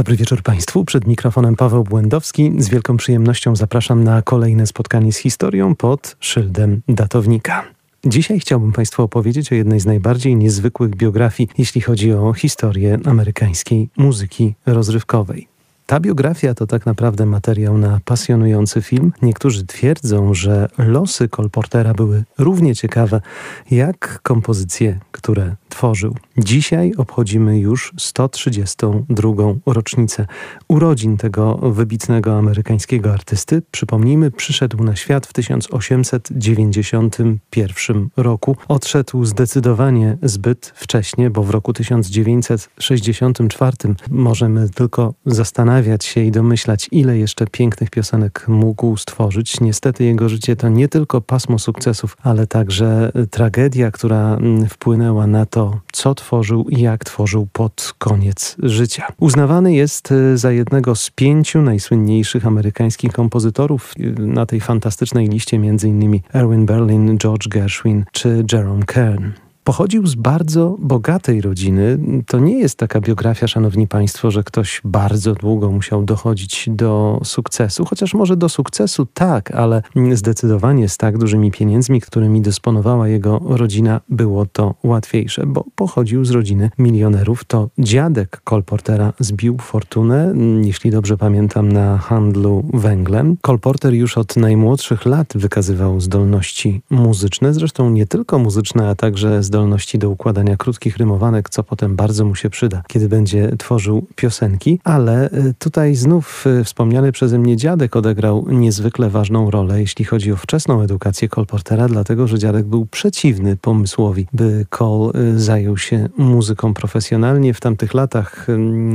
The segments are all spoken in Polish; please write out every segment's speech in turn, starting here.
Dobry wieczór Państwu. Przed mikrofonem Paweł Błędowski. Z wielką przyjemnością zapraszam na kolejne spotkanie z historią pod szyldem datownika. Dzisiaj chciałbym Państwu opowiedzieć o jednej z najbardziej niezwykłych biografii, jeśli chodzi o historię amerykańskiej muzyki rozrywkowej. Ta biografia to tak naprawdę materiał na pasjonujący film. Niektórzy twierdzą, że losy Kolportera były równie ciekawe jak kompozycje, które tworzył. Dzisiaj obchodzimy już 132. rocznicę urodzin tego wybitnego amerykańskiego artysty. Przypomnijmy, przyszedł na świat w 1891 roku. Odszedł zdecydowanie zbyt wcześnie, bo w roku 1964 możemy tylko zastanawiać się i domyślać, ile jeszcze pięknych piosenek mógł stworzyć. Niestety jego życie to nie tylko pasmo sukcesów, ale także tragedia, która wpłynęła na to, co tworzył i jak tworzył pod koniec życia. Uznawany jest e, za jednego z pięciu najsłynniejszych amerykańskich kompozytorów e, na tej fantastycznej liście, m.in. Erwin Berlin, George Gershwin czy Jerome Kern. Pochodził z bardzo bogatej rodziny. To nie jest taka biografia, szanowni państwo, że ktoś bardzo długo musiał dochodzić do sukcesu, chociaż może do sukcesu tak, ale zdecydowanie z tak dużymi pieniędzmi, którymi dysponowała jego rodzina, było to łatwiejsze, bo pochodził z rodziny milionerów. To dziadek Colportera zbił fortunę, jeśli dobrze pamiętam, na handlu węglem. Colporter już od najmłodszych lat wykazywał zdolności muzyczne, zresztą nie tylko muzyczne, a także zdolności do układania krótkich rymowanek, co potem bardzo mu się przyda, kiedy będzie tworzył piosenki, ale e, tutaj znów e, wspomniany przeze mnie dziadek odegrał niezwykle ważną rolę, jeśli chodzi o wczesną edukację Colportera, dlatego że dziadek był przeciwny pomysłowi, by Cole e, zajął się muzyką profesjonalnie. W tamtych latach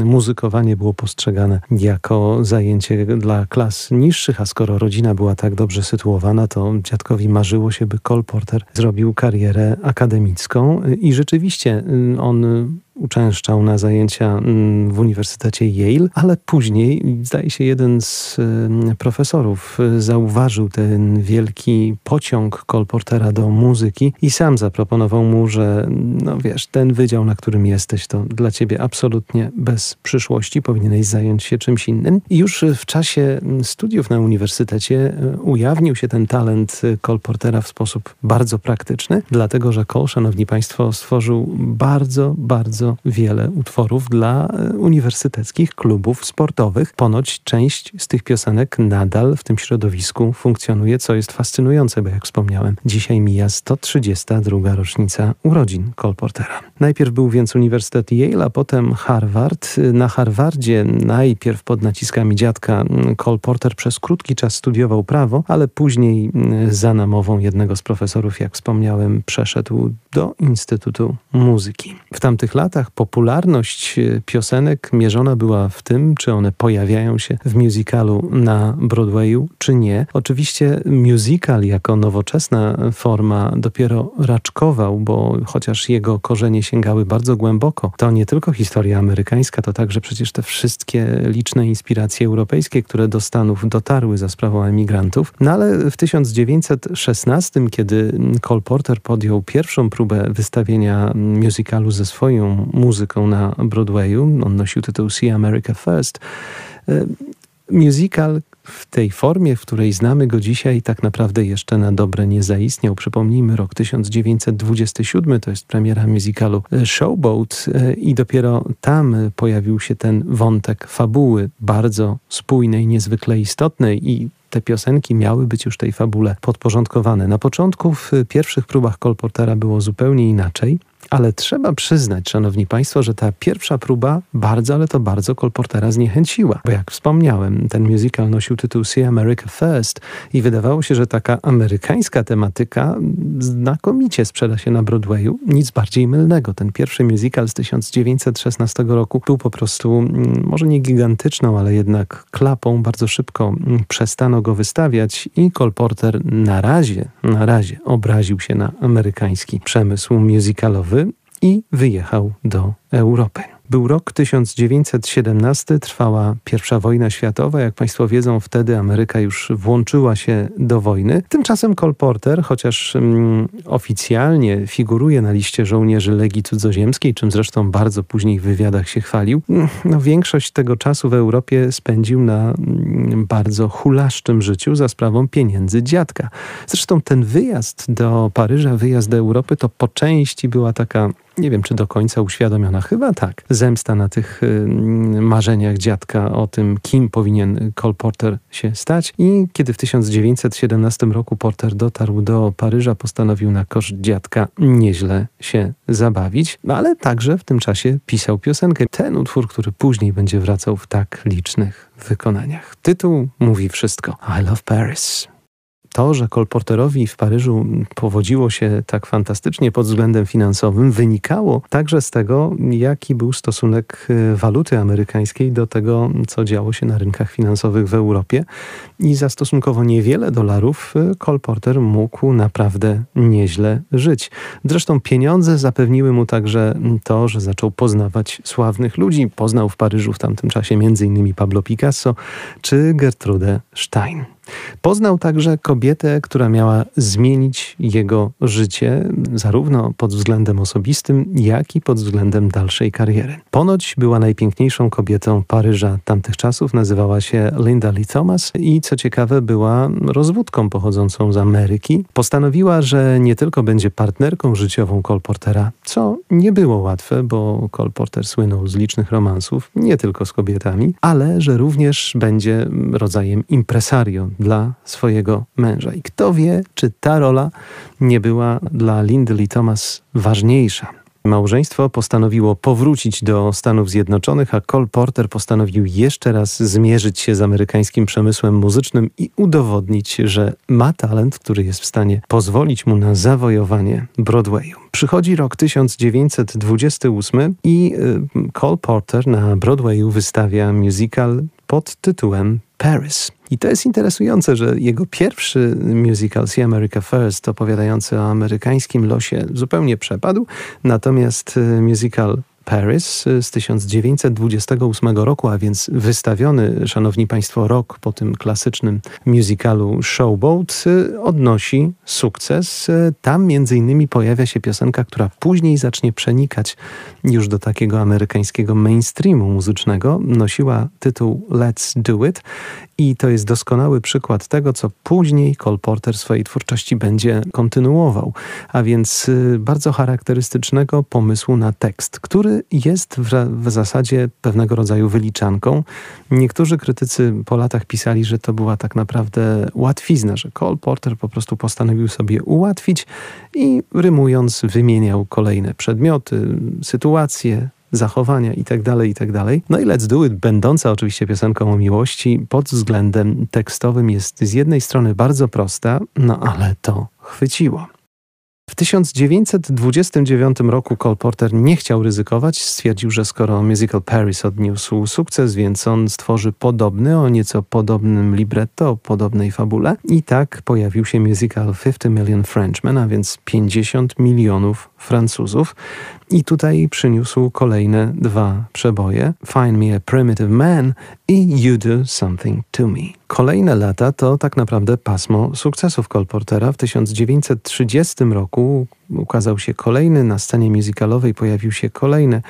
muzykowanie było postrzegane jako zajęcie dla klas niższych, a skoro rodzina była tak dobrze sytuowana, to dziadkowi marzyło się, by Cole Porter zrobił karierę akademicką i rzeczywiście y, on uczęszczał na zajęcia mm, w Uniwersytecie Yale, ale później, zdaje się, jeden z y, profesorów y, zauważył ten wielki pociąg Colportera do muzyki i sam zaproponował mu, że no wiesz, ten wydział, na którym jesteś, to dla ciebie absolutnie bez przyszłości, powinieneś zająć się czymś innym. I już w czasie mm, studiów na uniwersytecie y, ujawnił się ten talent Colportera w sposób bardzo praktyczny, dlatego że Cole, szanowni państwo, stworzył bardzo, bardzo bardzo wiele utworów dla e, uniwersyteckich klubów sportowych. Ponoć część z tych piosenek nadal w tym środowisku funkcjonuje, co jest fascynujące, bo jak wspomniałem, dzisiaj mija 132. rocznica urodzin Colportera. Najpierw był więc Uniwersytet Yale, a potem Harvard. Na Harvardzie najpierw pod naciskami dziadka Cole Porter przez krótki czas studiował prawo, ale później za namową jednego z profesorów, jak wspomniałem, przeszedł do Instytutu Muzyki. W tamtych latach latach popularność e, piosenek mierzona była w tym, czy one pojawiają się w musicalu na Broadwayu, czy nie. Oczywiście musical jako nowoczesna forma dopiero raczkował, bo chociaż jego korzenie sięgały bardzo głęboko, to nie tylko historia amerykańska, to także przecież te wszystkie liczne inspiracje europejskie, które do Stanów dotarły za sprawą emigrantów. No ale w 1916, kiedy Cole Porter podjął pierwszą próbę wystawienia musicalu ze swoją muzyką na Broadwayu. On nosił tytuł See America First. E, musical w tej formie, w której znamy go dzisiaj, tak naprawdę jeszcze na dobre nie zaistniał. Przypomnijmy, rok 1927 to jest premiera musicalu Showboat e, i dopiero tam pojawił się ten wątek fabuły, bardzo spójnej, niezwykle istotnej i te piosenki miały być już tej fabule podporządkowane. Na początku w pierwszych próbach Colportera było zupełnie inaczej. Ale trzeba przyznać, szanowni państwo, że ta pierwsza próba bardzo, ale to bardzo Colportera zniechęciła. Bo jak wspomniałem, ten musical nosił tytuł See America First i wydawało się, że taka amerykańska tematyka znakomicie sprzeda się na Broadwayu. Nic bardziej mylnego. Ten pierwszy musical z 1916 roku był po prostu, mm, może nie gigantyczną, ale jednak klapą. Bardzo szybko mm, przestano go wystawiać i Colporter na razie, na razie obraził się na amerykański przemysł musicalowy i wyjechał do Europy. Był rok 1917, trwała I wojna światowa. Jak Państwo wiedzą, wtedy Ameryka już włączyła się do wojny. Tymczasem Cole Porter, chociaż mm, oficjalnie figuruje na liście żołnierzy Legii Cudzoziemskiej, czym zresztą bardzo później w wywiadach się chwalił, mm, no, większość tego czasu w Europie spędził na mm, bardzo hulaszczym życiu za sprawą pieniędzy dziadka. Zresztą ten wyjazd do Paryża, wyjazd do Europy, to po części była taka nie wiem czy do końca uświadomiona, chyba tak, zemsta na tych y, marzeniach dziadka o tym, kim powinien Cole Porter się stać. I kiedy w 1917 roku Porter dotarł do Paryża, postanowił na koszt dziadka nieźle się zabawić, no, ale także w tym czasie pisał piosenkę. Ten utwór, który później będzie wracał w tak licznych wykonaniach. Tytuł mówi wszystko. I love Paris to, że kolporterowi w Paryżu powodziło się tak fantastycznie pod względem finansowym, wynikało także z tego, jaki był stosunek e, waluty amerykańskiej do tego, co działo się na rynkach finansowych w Europie. I za stosunkowo niewiele dolarów e, kolporter mógł naprawdę nieźle żyć. Zresztą pieniądze zapewniły mu także to, że zaczął poznawać sławnych ludzi. Poznał w Paryżu w tamtym czasie m.in. Pablo Picasso czy Gertrude Stein. Poznał także kobietę, która miała zmienić jego życie, zarówno pod względem osobistym, jak i pod względem dalszej kariery. Ponoć była najpiękniejszą kobietą Paryża tamtych czasów, nazywała się Linda Lee Thomas i co ciekawe była rozwódką pochodzącą z Ameryki. Postanowiła, że nie tylko będzie partnerką życiową Cole Portera, co nie było łatwe, bo Cole Porter słynął z licznych romansów, nie tylko z kobietami, ale że również będzie rodzajem impresario dla swojego męża. I kto wie, czy ta rola nie była dla Lindy Lee Thomas ważniejsza. Małżeństwo postanowiło powrócić do Stanów Zjednoczonych, a Cole Porter postanowił jeszcze raz zmierzyć się z amerykańskim przemysłem muzycznym i udowodnić, że ma talent, który jest w stanie pozwolić mu na zawojowanie Broadwayu. Przychodzi rok 1928 i y, Cole Porter na Broadwayu wystawia musical pod tytułem Paris. I to jest interesujące, że jego pierwszy musical See America First, opowiadający o amerykańskim losie, zupełnie przepadł, natomiast y, musical Paris z 1928 roku, a więc wystawiony, szanowni państwo, rok po tym klasycznym musicalu Showboat, odnosi sukces. Tam między innymi pojawia się piosenka, która później zacznie przenikać już do takiego amerykańskiego mainstreamu muzycznego. Nosiła tytuł Let's Do It i to jest doskonały przykład tego, co później Cole Porter swojej twórczości będzie kontynuował, a więc y, bardzo charakterystycznego pomysłu na tekst, który jest w, w zasadzie pewnego rodzaju wyliczanką. Niektórzy krytycy po latach pisali, że to była tak naprawdę łatwizna, że Cole Porter po prostu postanowił sobie ułatwić i rymując wymieniał kolejne przedmioty, sytuacje, zachowania itd., tak itd. Tak no i Let's Do It, będąca oczywiście piosenką o miłości, pod względem tekstowym jest z jednej strony bardzo prosta, no ale to chwyciło. W 1929 roku Cole Porter nie chciał ryzykować. Stwierdził, że skoro musical Paris odniósł sukces, więc on stworzy podobny, o nieco podobnym libretto, o podobnej fabule. I tak pojawił się musical 50 Million Frenchmen, a więc 50 milionów Francuzów. I tutaj przyniósł kolejne dwa przeboje: Find Me a Primitive Man i You Do Something to Me. Kolejne lata to tak naprawdę pasmo sukcesów Colportera. W 1930 roku ukazał się kolejny, na scenie musicalowej pojawił się kolejny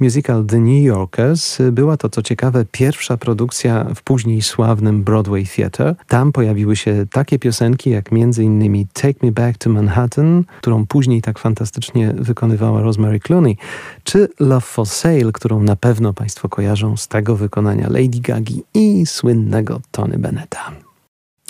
musical The New Yorkers. Była to, co ciekawe, pierwsza produkcja w później sławnym Broadway Theatre. Tam pojawiły się takie piosenki jak m.in. Take Me Back to Manhattan, którą później tak fantastycznie wykonywała Rosemary Clooney, czy Love for Sale, którą na pewno Państwo kojarzą z tego wykonania Lady Gagi i słynnego Tony Bennetta.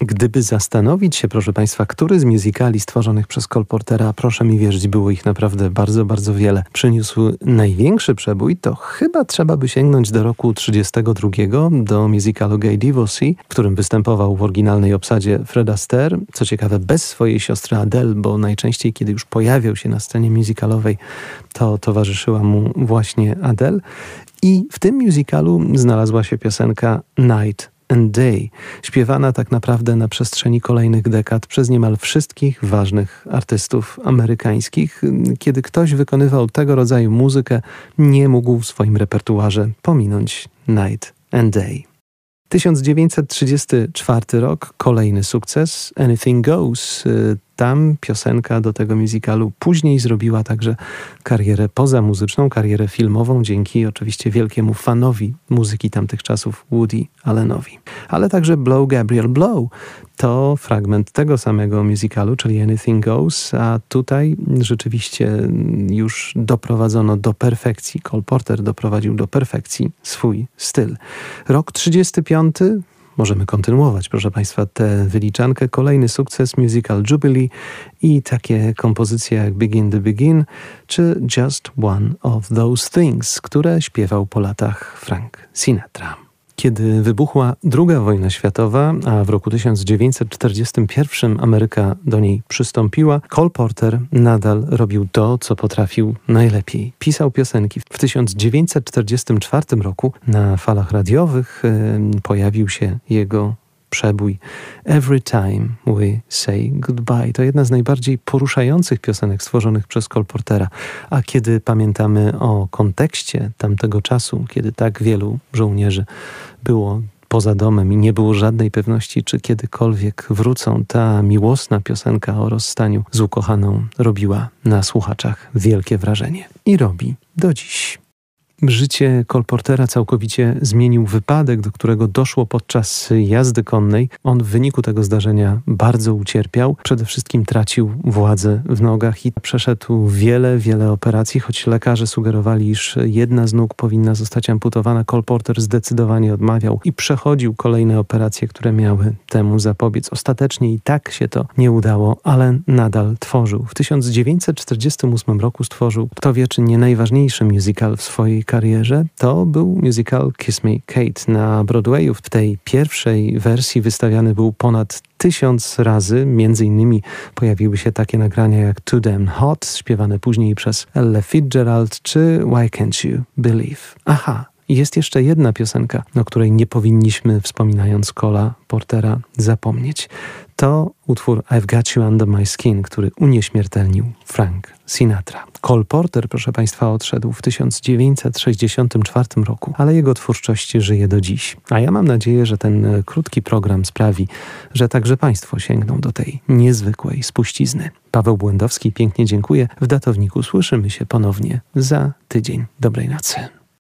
Gdyby zastanowić się, proszę Państwa, który z musicali stworzonych przez Colportera, proszę mi wierzyć, było ich naprawdę bardzo, bardzo wiele, przyniósł największy przebój, to chyba trzeba by sięgnąć do roku 32, do musicalu Gay Divorcee, w którym występował w oryginalnej obsadzie Fred Astaire. Co ciekawe, bez swojej siostry Adele, bo najczęściej, kiedy już pojawiał się na scenie musicalowej, to towarzyszyła mu właśnie Adele. I w tym musicalu znalazła się piosenka Night and Day, śpiewana tak naprawdę na przestrzeni kolejnych dekad przez niemal wszystkich ważnych artystów amerykańskich. Kiedy ktoś wykonywał tego rodzaju muzykę, nie mógł w swoim repertuarze pominąć Night and Day. 1934 rok, kolejny sukces, Anything Goes. Tam piosenka do tego musicalu później zrobiła także karierę pozamuzyczną, karierę filmową, dzięki oczywiście wielkiemu fanowi muzyki tamtych czasów, Woody Allenowi. Ale także Blow Gabriel Blow to fragment tego samego musicalu, czyli Anything Goes, a tutaj rzeczywiście już doprowadzono do perfekcji. Cole Porter doprowadził do perfekcji swój styl. Rok 35 Możemy kontynuować, proszę Państwa, tę wyliczankę. Kolejny sukces Musical Jubilee i takie kompozycje jak Begin the Begin czy Just One of Those Things, które śpiewał po latach Frank Sinatra. Kiedy wybuchła II wojna światowa, a w roku 1941 Ameryka do niej przystąpiła, Cole Porter nadal robił to, co potrafił najlepiej. Pisał piosenki. W 1944 roku na falach radiowych pojawił się jego przebój Every Time We Say Goodbye. To jedna z najbardziej poruszających piosenek stworzonych przez Cole Portera. A kiedy pamiętamy o kontekście tamtego czasu, kiedy tak wielu żołnierzy było poza domem i nie było żadnej pewności, czy kiedykolwiek wrócą, ta miłosna piosenka o rozstaniu z ukochaną robiła na słuchaczach wielkie wrażenie. I robi do dziś. Życie kolportera całkowicie zmienił wypadek, do którego doszło podczas jazdy konnej. On w wyniku tego zdarzenia bardzo ucierpiał. Przede wszystkim tracił władzę w nogach i przeszedł wiele, wiele operacji, choć lekarze sugerowali, iż jedna z nóg powinna zostać amputowana. Kolporter zdecydowanie odmawiał i przechodził kolejne operacje, które miały temu zapobiec. Ostatecznie i tak się to nie udało, ale nadal tworzył. W 1948 roku stworzył, kto wie, czy nie najważniejszy musical w swojej karierze, to był musical Kiss Me Kate na Broadwayu. W tej pierwszej wersji wystawiany był ponad tysiąc razy. Między innymi pojawiły się takie nagrania jak Too Damn Hot, śpiewane później przez Ella Fitzgerald, czy Why Can't You Believe? Aha, jest jeszcze jedna piosenka, o której nie powinniśmy, wspominając Cola Portera, zapomnieć. To utwór I've Got You Under My Skin, który unieśmiertelnił Frank Sinatra. Cole Porter, proszę Państwa, odszedł w 1964 roku, ale jego twórczość żyje do dziś. A ja mam nadzieję, że ten e, krótki program sprawi, że także Państwo sięgną do tej niezwykłej spuścizny. Paweł Błędowski pięknie dziękuję. W datowniku słyszymy się ponownie za tydzień. Dobrej nocy.